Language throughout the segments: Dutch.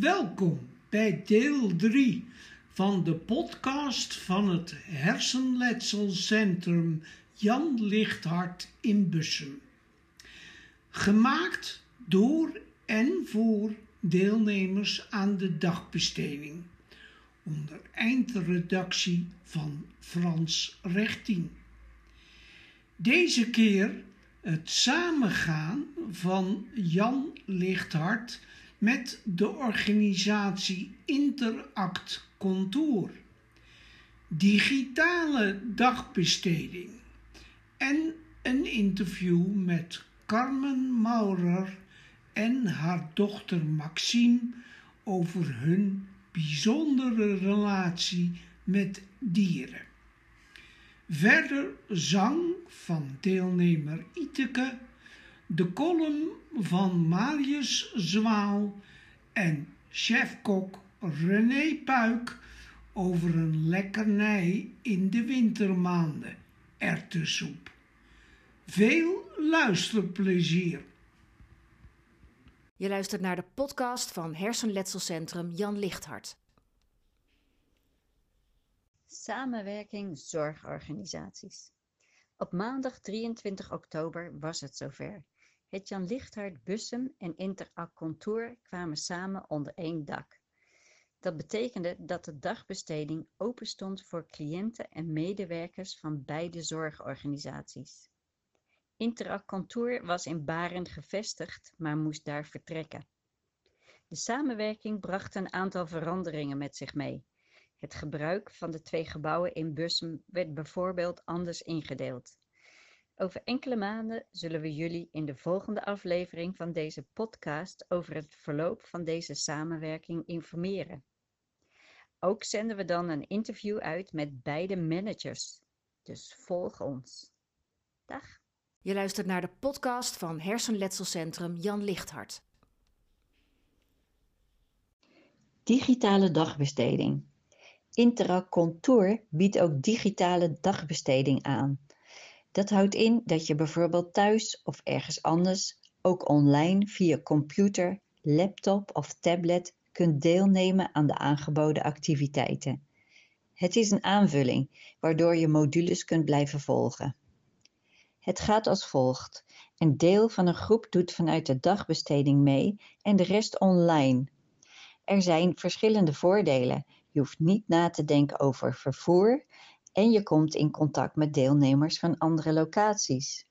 Welkom bij deel 3 van de podcast van het Hersenletselcentrum Jan Lichthart in Bussum. Gemaakt door en voor deelnemers aan de dagbesteding. Onder eindredactie van Frans Rechtien. Deze keer het samengaan van Jan Lichthart met de organisatie Interact Contour, digitale dagbesteding en een interview met Carmen Maurer en haar dochter Maxime over hun bijzondere relatie met dieren. Verder zang van deelnemer Iteke de column van Marius Zwaal en chefkok René Puik over een lekkernij in de wintermaanden, erwtensoep. Veel luisterplezier. Je luistert naar de podcast van Hersenletselcentrum Jan Lichthart. Samenwerking zorgorganisaties. Op maandag 23 oktober was het zover. Het Jan Lichthart Bussum en Contour kwamen samen onder één dak. Dat betekende dat de dagbesteding open stond voor cliënten en medewerkers van beide zorgorganisaties. Contour was in Baren gevestigd, maar moest daar vertrekken. De samenwerking bracht een aantal veranderingen met zich mee. Het gebruik van de twee gebouwen in Bussum werd bijvoorbeeld anders ingedeeld. Over enkele maanden zullen we jullie in de volgende aflevering van deze podcast over het verloop van deze samenwerking informeren. Ook zenden we dan een interview uit met beide managers. Dus volg ons. Dag. Je luistert naar de podcast van Hersenletselcentrum Jan Lichthart. Digitale dagbesteding. Interact Contour biedt ook digitale dagbesteding aan. Dat houdt in dat je bijvoorbeeld thuis of ergens anders ook online via computer, laptop of tablet kunt deelnemen aan de aangeboden activiteiten. Het is een aanvulling waardoor je modules kunt blijven volgen. Het gaat als volgt. Een deel van een groep doet vanuit de dagbesteding mee en de rest online. Er zijn verschillende voordelen. Je hoeft niet na te denken over vervoer en je komt in contact met deelnemers van andere locaties.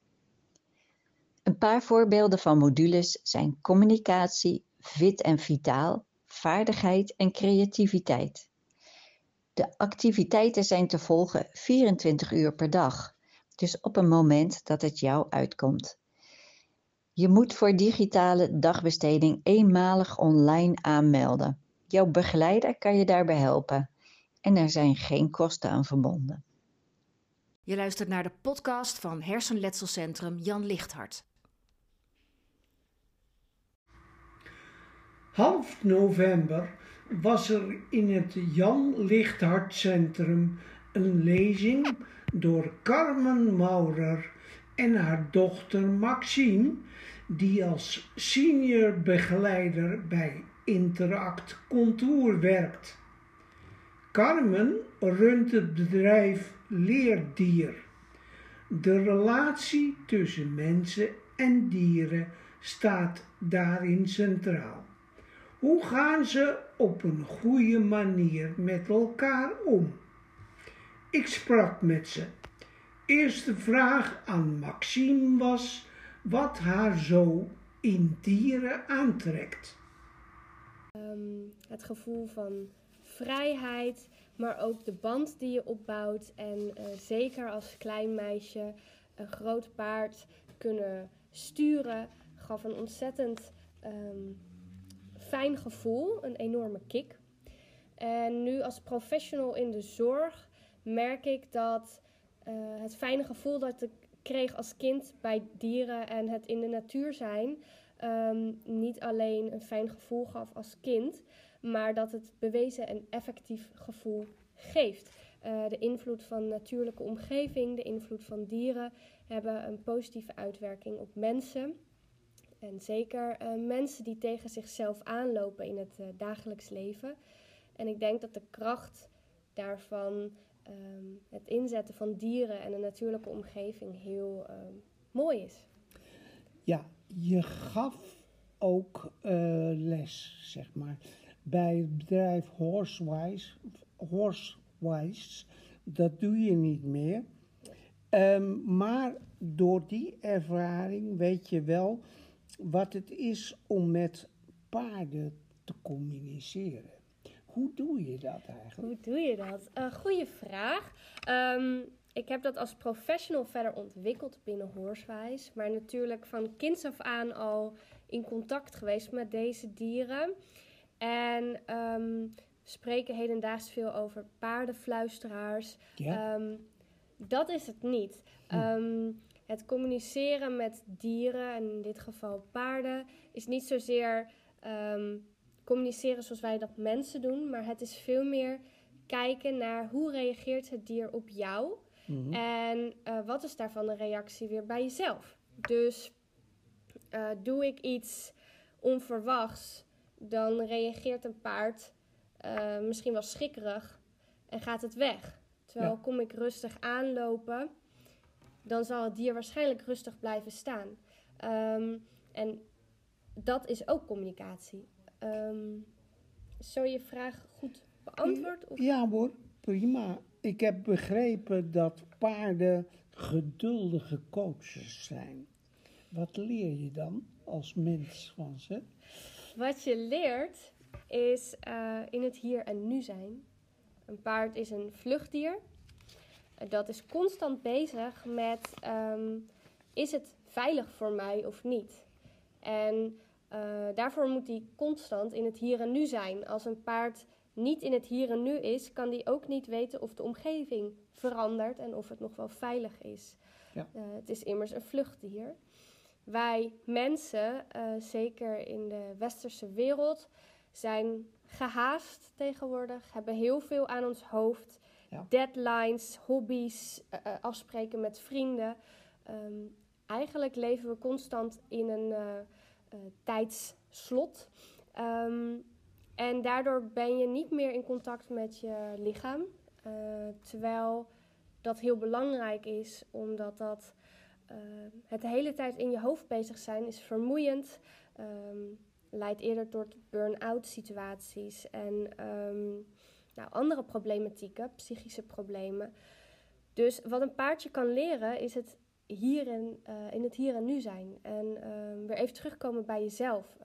Een paar voorbeelden van modules zijn communicatie, fit en vitaal, vaardigheid en creativiteit. De activiteiten zijn te volgen 24 uur per dag, dus op een moment dat het jou uitkomt. Je moet voor digitale dagbesteding eenmalig online aanmelden. Jouw begeleider kan je daarbij helpen en er zijn geen kosten aan verbonden. Je luistert naar de podcast van Hersenletselcentrum Jan Lichthart. Half november was er in het Jan Lichthart Centrum een lezing door Carmen Maurer en haar dochter Maxime, die als senior begeleider bij Interact Contour werkt. Carmen runt het bedrijf Leerdier. De relatie tussen mensen en dieren staat daarin centraal. Hoe gaan ze op een goede manier met elkaar om? Ik sprak met ze. Eerste vraag aan Maxime was wat haar zo in dieren aantrekt. Um, het gevoel van vrijheid, maar ook de band die je opbouwt. En uh, zeker als klein meisje een groot paard kunnen sturen, gaf een ontzettend um, fijn gevoel, een enorme kick. En nu als professional in de zorg merk ik dat uh, het fijne gevoel dat ik kreeg als kind bij dieren en het in de natuur zijn, um, niet alleen een fijn gevoel gaf als kind, maar dat het bewezen en effectief gevoel geeft. Uh, de invloed van natuurlijke omgeving, de invloed van dieren hebben een positieve uitwerking op mensen. En zeker eh, mensen die tegen zichzelf aanlopen in het uh, dagelijks leven. En ik denk dat de kracht daarvan, ehm, het inzetten van dieren en een natuurlijke omgeving, heel ehm, mooi is. Ja, je gaf ook les, zeg maar, bij het bedrijf Horsewise. Horsewise. Dat doe je niet meer. Um, maar door die ervaring weet je wel wat het is om met paarden te communiceren. Hoe doe je dat eigenlijk? Hoe doe je dat? Uh, goeie vraag. Um, ik heb dat als professional verder ontwikkeld binnen Horsewise. Maar natuurlijk van kinds af aan al in contact geweest met deze dieren. En um, we spreken hedendaags veel over paardenfluisteraars. Ja. Um, dat is het niet. Hm. het communiceren met dieren, en in dit geval paarden, is niet zozeer communiceren zoals wij dat mensen doen. Maar het is veel meer kijken naar hoe reageert het dier op jou. Mhm. En uh, wat is daarvan de reactie weer bij jezelf? Dus uh, doe ik iets onverwachts, dan reageert een paard uh, misschien wel schrikkerig en gaat het weg. Terwijl Ja. kom ik rustig aanlopen, dan zal het dier waarschijnlijk rustig blijven staan. Um, en dat is ook communicatie. Um, zo je vraag goed beantwoord? Of? Ja hoor, prima. Ik heb begrepen dat paarden geduldige coaches zijn. Wat leer je dan als mens van ze? Wat je leert is uh, in het hier en nu zijn. Een paard is een vluchtdier. Uh, dat is constant bezig met: um, is het veilig voor mij of niet? En uh, daarvoor moet hij constant in het hier en nu zijn. Als een paard niet in het hier en nu is, kan die ook niet weten of de omgeving verandert en of het nog wel veilig is. Ja. Uh, het is immers een vluchtdier. Wij mensen, uh, zeker in de westerse wereld, zijn gehaast tegenwoordig, hebben heel veel aan ons hoofd. Ja. Deadlines, hobby's, uh, afspreken met vrienden. Um, eigenlijk leven we constant in een tijdsslot. Um, en daardoor ben je niet meer in contact met je lichaam. Uh, terwijl dat heel belangrijk is, omdat dat uh, het de hele tijd in je hoofd bezig zijn is vermoeiend. Um, leidt eerder tot burn-out situaties en um, nou, andere problematieken, psychische problemen. Dus wat een paardje kan leren is het hier en, uh, in het hier en nu zijn. En weer even terugkomen bij jezelf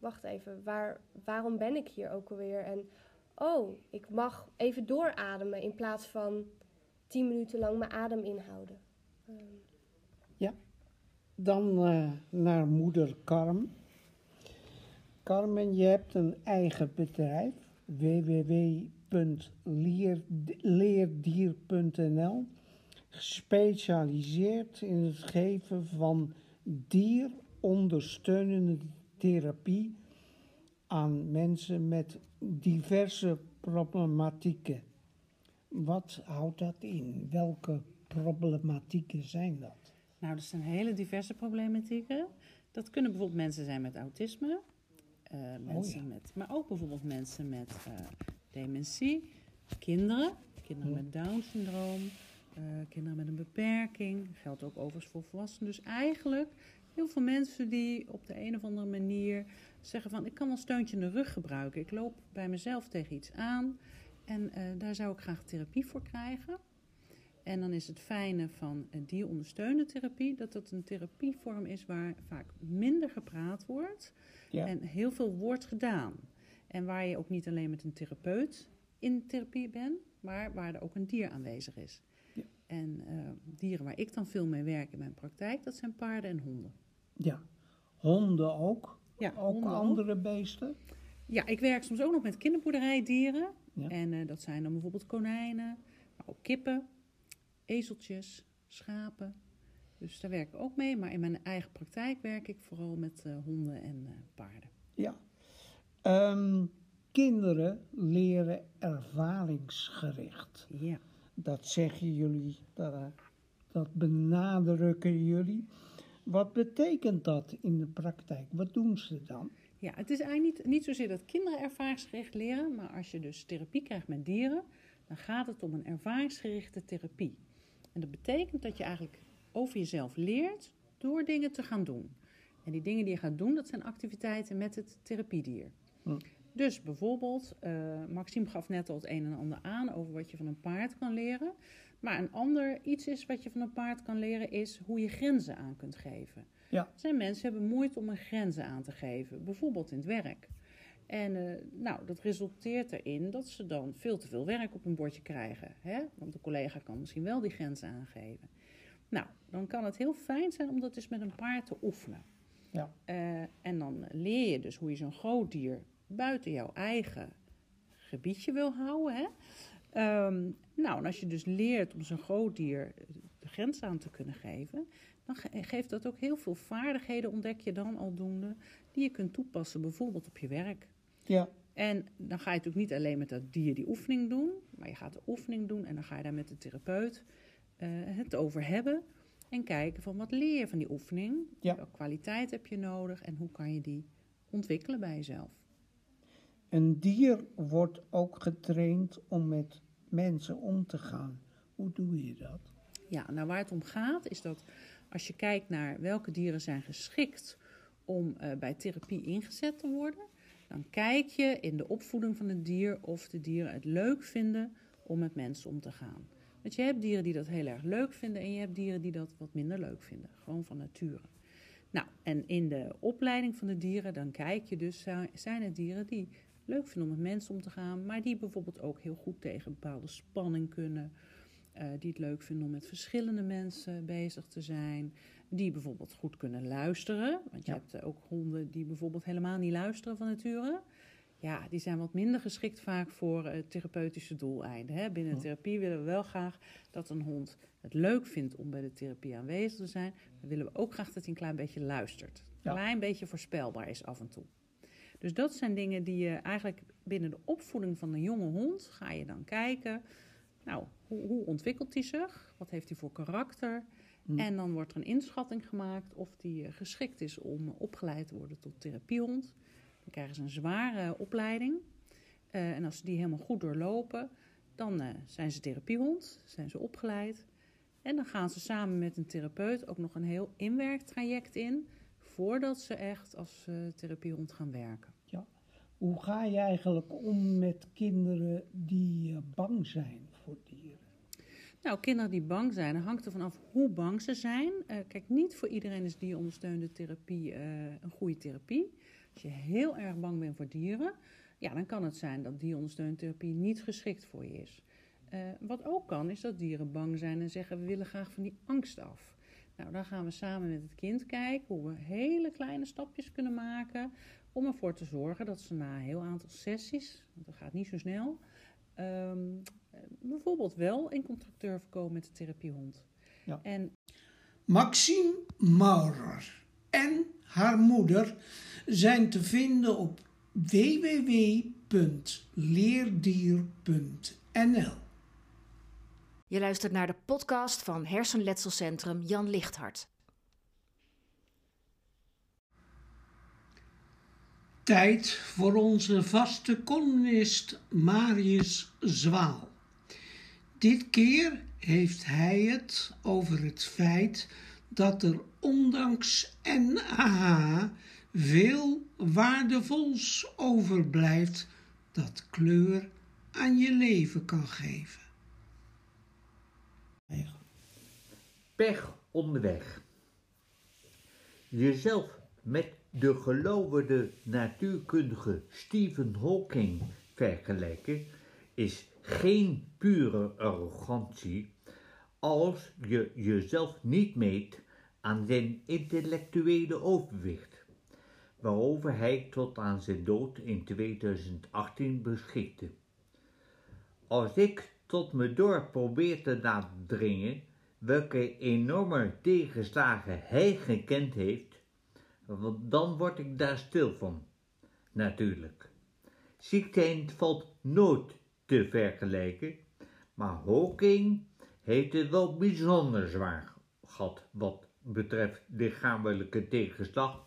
wacht even, waar, waarom ben ik hier ook alweer? En oh, ik mag even doorademen in plaats van tien minuten lang mijn adem inhouden. Um. Dan uh, naar moeder Carmen. Carmen, je hebt een eigen bedrijf, www.leerdier.nl, gespecialiseerd in het geven van dierondersteunende therapie aan mensen met diverse problematieken. Wat houdt dat in? Welke problematieken zijn dat? Nou, dat zijn hele diverse problematieken. Dat kunnen bijvoorbeeld mensen zijn met autisme, uh, mensen ja. met, maar ook bijvoorbeeld mensen met uh, dementie, kinderen, kinderen Ja. met Down-syndroom, uh, kinderen met een beperking. Geldt ook overigens voor volwassenen. Dus eigenlijk heel veel mensen die op de een of andere manier zeggen van ik kan wel steuntje in de rug gebruiken. Ik loop bij mezelf tegen iets aan en daar zou ik graag therapie voor krijgen. En dan is het fijne van uh, dierondersteunende therapie dat dat een therapievorm is waar vaak minder gepraat wordt Ja. en heel veel wordt gedaan. En waar je ook niet alleen met een therapeut in therapie bent, maar waar er ook een dier aanwezig is. Ja. En uh, dieren waar ik dan veel mee werk in mijn praktijk, dat zijn paarden en honden. Ja, honden ook. Ja, ook honden ook. andere beesten. Ja, ik werk soms ook nog met kinderboerderijdieren. Ja. En uh, dat zijn dan bijvoorbeeld konijnen, maar ook kippen, ezeltjes, schapen. Dus daar werk ik ook mee. Maar in mijn eigen praktijk werk ik vooral met uh, honden en uh, paarden. Ja. Um, kinderen leren ervaringsgericht. Ja. Dat zeggen jullie, dat, dat benadrukken jullie. wat betekent dat in de praktijk? Wat doen ze dan? Ja, het is eigenlijk niet, niet zozeer dat kinderen ervaringsgericht leren, maar als je dus therapie krijgt met dieren, dan gaat het om een ervaringsgerichte therapie. En dat betekent dat je eigenlijk over jezelf leert door dingen te gaan doen. En die dingen die je gaat doen, dat zijn activiteiten met het therapiedier. Hm. Dus bijvoorbeeld, uh, Maxime gaf net al het een en ander aan over wat je van een paard kan leren. Maar een ander iets is wat je van een paard kan leren, is hoe je grenzen aan kunt geven. Ja. Er zijn mensen die hebben moeite om een grenzen aan te geven, bijvoorbeeld in het werk. En uh, nou, dat resulteert erin dat ze dan veel te veel werk op een bordje krijgen. Hè? Want de collega kan misschien wel die grenzen aangeven. Nou, dan kan het heel fijn zijn om dat eens met een paard te oefenen. Ja. Uh, en dan leer je dus hoe je zo'n groot dier buiten jouw eigen gebiedje wil houden. Hè? Um, nou, en als je dus leert om zo'n groot dier de grens aan te kunnen geven, dan ge geeft dat ook heel veel vaardigheden, ontdek je dan aldoende, die je kunt toepassen, bijvoorbeeld op je werk. Ja. En dan ga je natuurlijk niet alleen met dat dier die oefening doen, maar je gaat de oefening doen en dan ga je daar met de therapeut uh, het over hebben. En kijken van wat leer je van die oefening, Ja. welke kwaliteit heb je nodig en hoe kan je die ontwikkelen bij jezelf. Een dier wordt ook getraind om met mensen om te gaan. Hoe doe je dat? Ja, nou waar het om gaat is dat als je kijkt naar welke dieren zijn geschikt om uh, bij therapie ingezet te worden, dan kijk je in de opvoeding van het dier of de dieren het leuk vinden om met mensen om te gaan. Want je hebt dieren die dat heel erg leuk vinden en je hebt dieren die dat wat minder leuk vinden, gewoon van nature. Nou, en in de opleiding van de dieren, dan kijk je dus, zijn het dieren die leuk vinden om met mensen om te gaan, maar die bijvoorbeeld ook heel goed tegen bepaalde spanning kunnen. Uh, die het leuk vinden om met verschillende mensen bezig te zijn. Die bijvoorbeeld goed kunnen luisteren. Want je Ja. hebt ook honden die bijvoorbeeld helemaal niet luisteren van nature. Ja, die zijn wat minder geschikt vaak voor uh, therapeutische doeleinden. Hè. Binnen therapie willen we wel graag dat een hond het leuk vindt om bij de therapie aanwezig te zijn. Dan willen we ook graag dat hij een klein beetje luistert. Een klein beetje voorspelbaar is af en toe. Dus dat zijn dingen die je eigenlijk binnen de opvoeding van een jonge hond ga je dan kijken. Nou, hoe, hoe ontwikkelt hij zich? Wat heeft hij voor karakter? Hm. En dan wordt er een inschatting gemaakt of die eh, geschikt is om eh, opgeleid te worden tot therapiehond. Dan krijgen ze een zware opleiding. Eh, en als ze die helemaal goed doorlopen, dan eh, zijn ze therapiehond, zijn ze opgeleid. En dan gaan ze samen met een therapeut ook nog een heel inwerktraject in, voordat ze echt als eh, therapiehond gaan werken. Hoe ga je eigenlijk om met kinderen die eh, bang zijn? Nou, kinderen die bang zijn, dan hangt er vanaf hoe bang ze zijn. Eh, kijk, niet voor iedereen is dierondersteunende therapie eh, een goede therapie. Als je heel erg bang bent voor dieren, ja, dan kan het zijn dat dierondersteunende therapie niet geschikt voor je is. Eh, wat ook kan, is dat dieren bang zijn en zeggen: we willen graag van die angst af. Nou, dan gaan we samen met het kind kijken hoe we hele kleine stapjes kunnen maken om ervoor te zorgen dat ze na een heel aantal sessies, want dat gaat niet zo snel, ehm, eh, bijvoorbeeld wel in contact durven komen met de therapiehond. Ja. En Maxime Maurer en haar moeder zijn te vinden op www.leerdier.nl. Je luistert naar de podcast van Hersenletselcentrum Jan Lichthart. Tijd voor onze vaste columnist Marius Zwaal. Dit keer heeft hij het over het feit dat er ondanks NAH veel waardevols overblijft dat kleur aan je leven kan geven. Pech onderweg. Jezelf met de geloverde natuurkundige Stephen Hawking vergelijken is geen pure arrogantie als je jezelf niet meet aan zijn intellectuele overwicht, waarover hij tot aan zijn dood in 2018 beschikte. Als ik tot me door probeer te laten dringen welke enorme tegenslagen hij gekend heeft, dan word ik daar stil van. Natuurlijk. Ziekte valt nooit te vergelijken, maar Hawking heeft het wel bijzonder zwaar gehad wat betreft lichamelijke tegenslag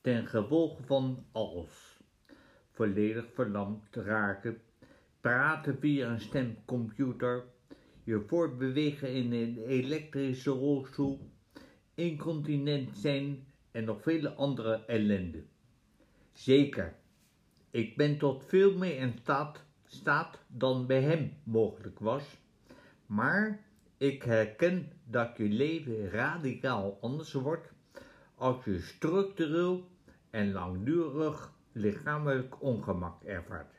ten gevolge van alles. Volledig verlamd raken, praten via een stemcomputer, je voortbewegen in een elektrische rolstoel, incontinent zijn en nog vele andere ellende. Zeker, ik ben tot veel meer in staat, staat dan bij hem mogelijk was, maar ik herken dat je leven radicaal anders wordt als je structureel en langdurig lichamelijk ongemak ervaart.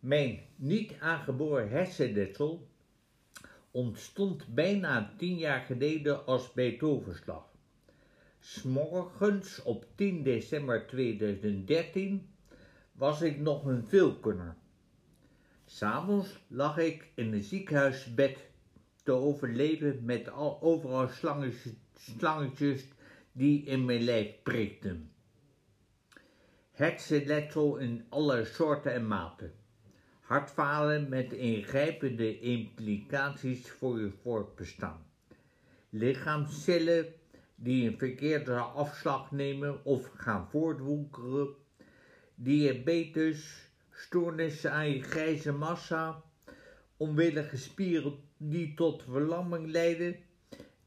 Mijn niet aangeboren hersenletsel ontstond bijna tien jaar geleden als Beethovenslag. S'morgens op 10 december 2013 was ik nog een veelkunner. S'avonds lag ik in een ziekenhuisbed te overleven met al, overal slangetjes, slangetjes die in mijn lijf prikten. Hersenletsel in alle soorten en maten. Hartfalen met ingrijpende implicaties voor je voortbestaan. Lichaamscellen die een verkeerde afslag nemen of gaan voortwoekeren. Diabetes, stoornissen aan je grijze massa, onwillige spieren die tot verlamming leiden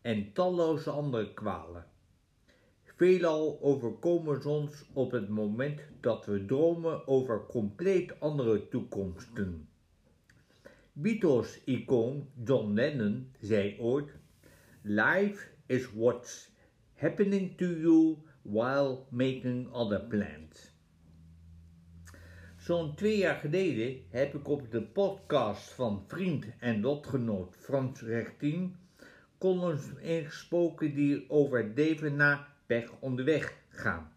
en talloze andere kwalen. Veelal overkomen ze ons op het moment dat we dromen over compleet andere toekomsten. Beatles-icoon John Lennon zei ooit: Life is what's happening to you while making other plans. Zo'n twee jaar geleden heb ik op de podcast van vriend en lotgenoot Frans Rechtien columns ingesproken die over Deven na pech onderweg gaan.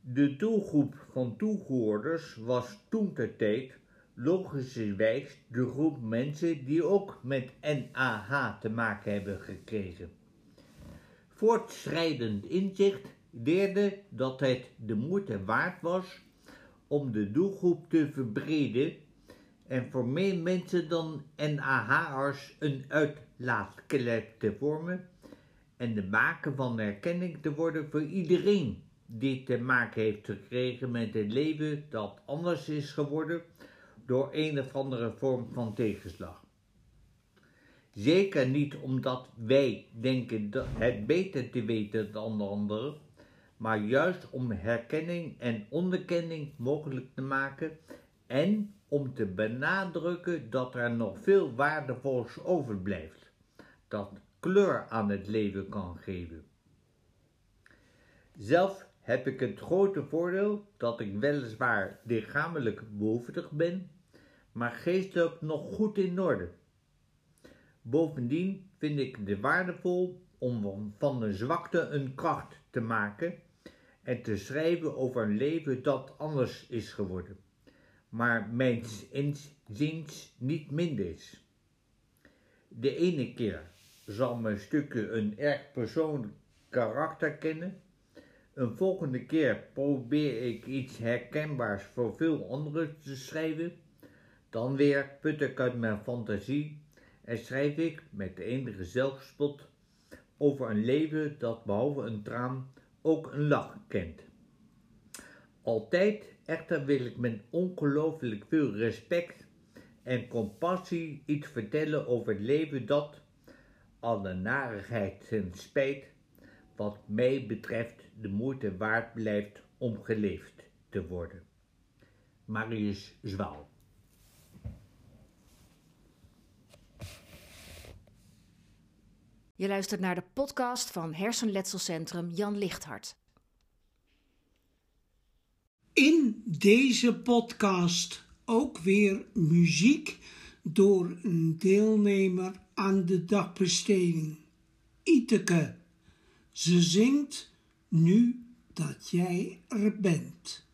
De doelgroep van toehoorders was toen ter tijd logischerwijs de groep mensen die ook met NAH te maken hebben gekregen. Voortschrijdend inzicht leerde dat het de moeite waard was om de doelgroep te verbreden en voor meer mensen dan NAH'ers een uitlaatklep te vormen en de maken van erkenning te worden voor iedereen die te maken heeft gekregen met een leven dat anders is geworden door een of andere vorm van tegenslag. Zeker niet omdat wij denken het beter te weten dan de anderen, maar juist om herkenning en onderkenning mogelijk te maken en om te benadrukken dat er nog veel waardevols overblijft, dat kleur aan het leven kan geven. Zelf heb ik het grote voordeel dat ik weliswaar lichamelijk behoeftig ben, maar geestelijk nog goed in orde. Bovendien vind ik het waardevol om van de zwakte een kracht te maken en te schrijven over een leven dat anders is geworden, maar mijns inziens niet minder is. De ene keer zal mijn stukken een erg persoonlijk karakter kennen, een volgende keer probeer ik iets herkenbaars voor veel anderen te schrijven, dan weer put ik uit mijn fantasie en schrijf ik met enige zelfspot over een leven dat behalve een traan ook een lach kent. Altijd echter wil ik met ongelooflijk veel respect en compassie iets vertellen over het leven dat, alle narigheid en spijt, wat mij betreft de moeite waard blijft om geleefd te worden. Marius Zwaal Je luistert naar de podcast van Hersenletselcentrum Jan Lichthart. In deze podcast ook weer muziek door een deelnemer aan de dagbesteding, Iteke. Ze zingt nu dat jij er bent.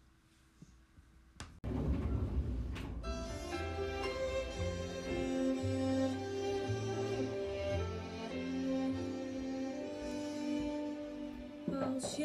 Als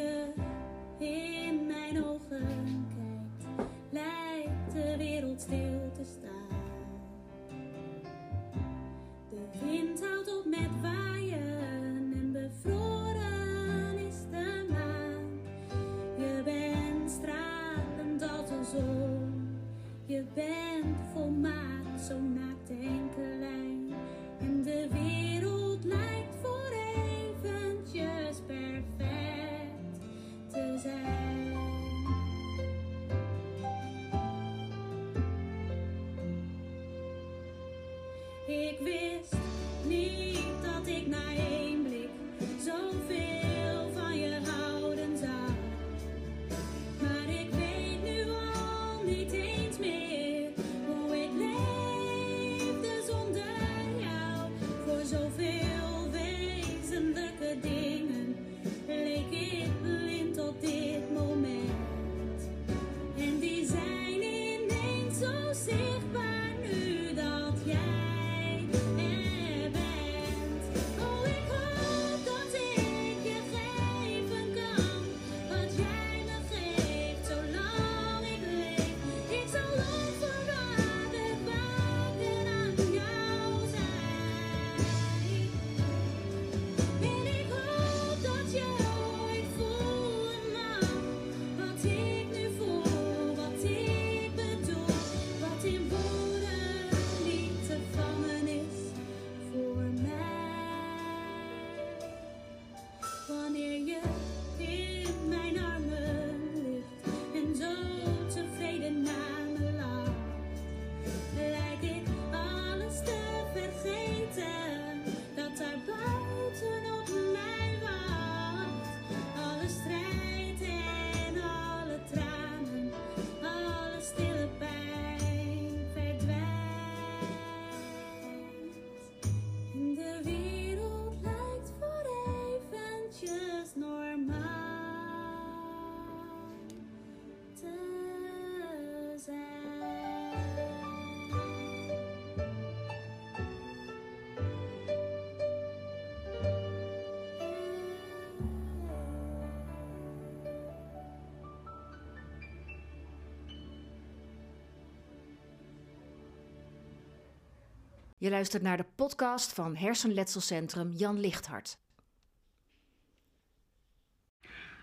Je luistert naar de podcast van Hersenletselcentrum Jan Lichthart.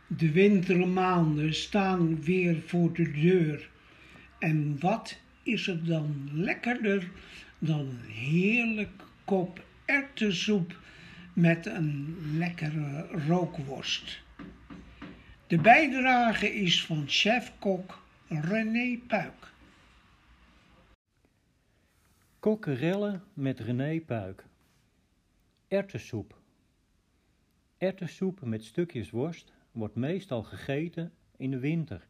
De wintermaanden staan weer voor de deur. En wat is er dan lekkerder dan een heerlijk kop erwtensoep met een lekkere rookworst. De bijdrage is van chef-kok René Puik. Kokkerellen met René Puik. Erwtensoep. Erwtensoep met stukjes worst wordt meestal gegeten in de winter.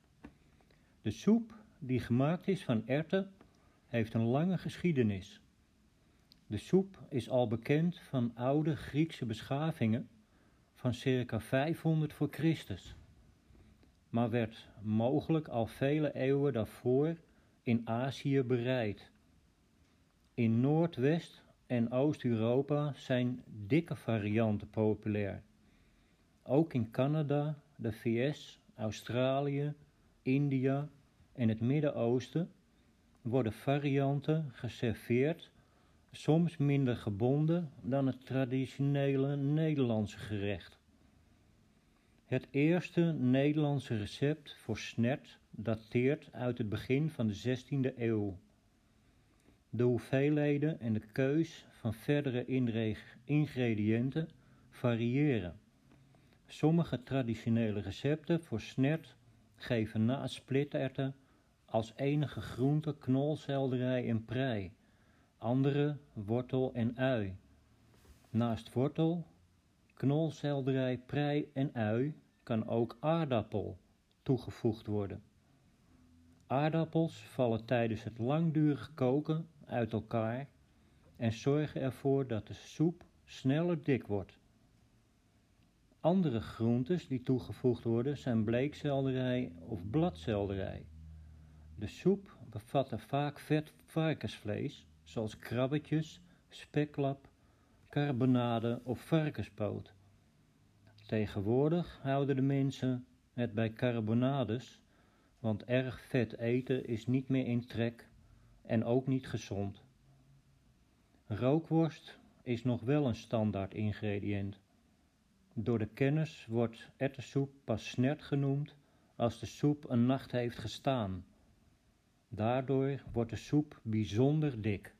De soep die gemaakt is van erwten heeft een lange geschiedenis. De soep is al bekend van oude Griekse beschavingen van circa 500 voor Christus, maar werd mogelijk al vele eeuwen daarvoor in Azië bereid. In Noordwest- en Oost-Europa zijn dikke varianten populair. Ook in Canada, de VS, Australië, India en het Midden-Oosten worden varianten geserveerd, soms minder gebonden dan het traditionele Nederlandse gerecht. Het eerste Nederlandse recept voor snert dateert uit het begin van de 16e eeuw. De hoeveelheden en de keus van verdere ingrediënten variëren. Sommige traditionele recepten voor snert geven naast splitterten als enige groente knolselderij en prei, andere wortel en ui. Naast wortel, knolselderij, prei en ui kan ook aardappel toegevoegd worden. Aardappels vallen tijdens het langdurig koken uit elkaar en zorgen ervoor dat de soep sneller dik wordt. Andere groentes die toegevoegd worden zijn bleekselderij of bladselderij. De soep bevatte vaak vet varkensvlees, zoals krabbetjes, speklap, carbonade of varkenspoot. Tegenwoordig houden de mensen het bij carbonades, want erg vet eten is niet meer in trek en ook niet gezond. Rookworst is nog wel een standaard ingrediënt. Door de kenners wordt erwtensoep pas snert genoemd als de soep een nacht heeft gestaan, Daardoor wordt de soep bijzonder dik.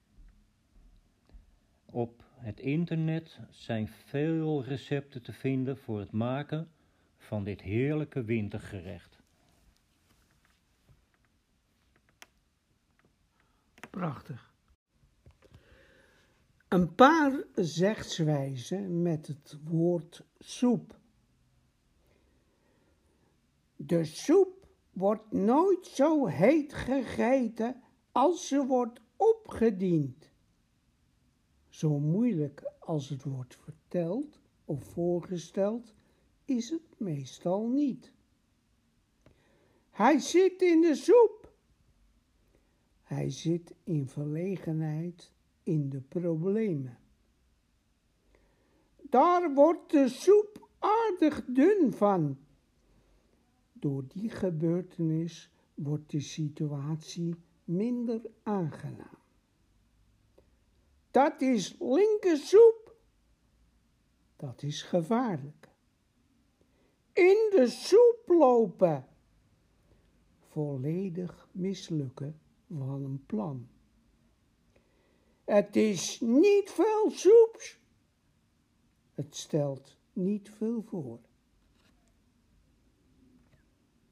Op het internet zijn veel recepten te vinden voor het maken van dit heerlijke wintergerecht. Prachtig. Een paar zegswijzen met het woord soep. De soep wordt nooit zo heet gegeten als ze wordt opgediend. Zo moeilijk als het wordt verteld of voorgesteld, is het meestal niet. Hij zit in de soep. Hij zit in verlegenheid in de problemen. Daar wordt de soep aardig dun van. Door die gebeurtenis wordt de situatie minder aangenaam. Dat is linkersoep. Dat is gevaarlijk. In de soep lopen. Volledig mislukken van een plan. Het is niet veel soeps. Het stelt niet veel voor.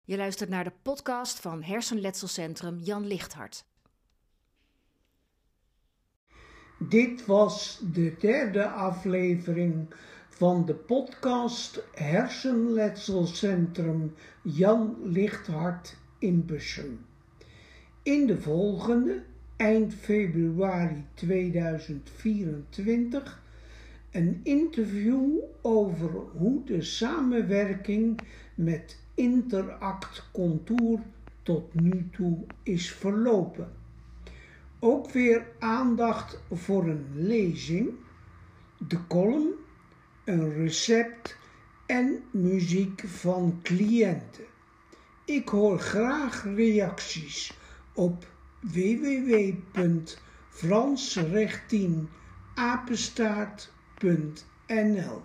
Je luistert naar de podcast van Hersenletselcentrum Jan Lichthart. Dit was de derde aflevering van de podcast Hersenletselcentrum Jan Lichthart in Bussum. In de volgende, eind februari 2024, een interview over hoe de samenwerking met Interact Contour tot nu toe is verlopen. Ook weer aandacht voor een lezing, de column, een recept en muziek van cliënten. Ik hoor graag reacties op www.fransrechtienapenstaart.nl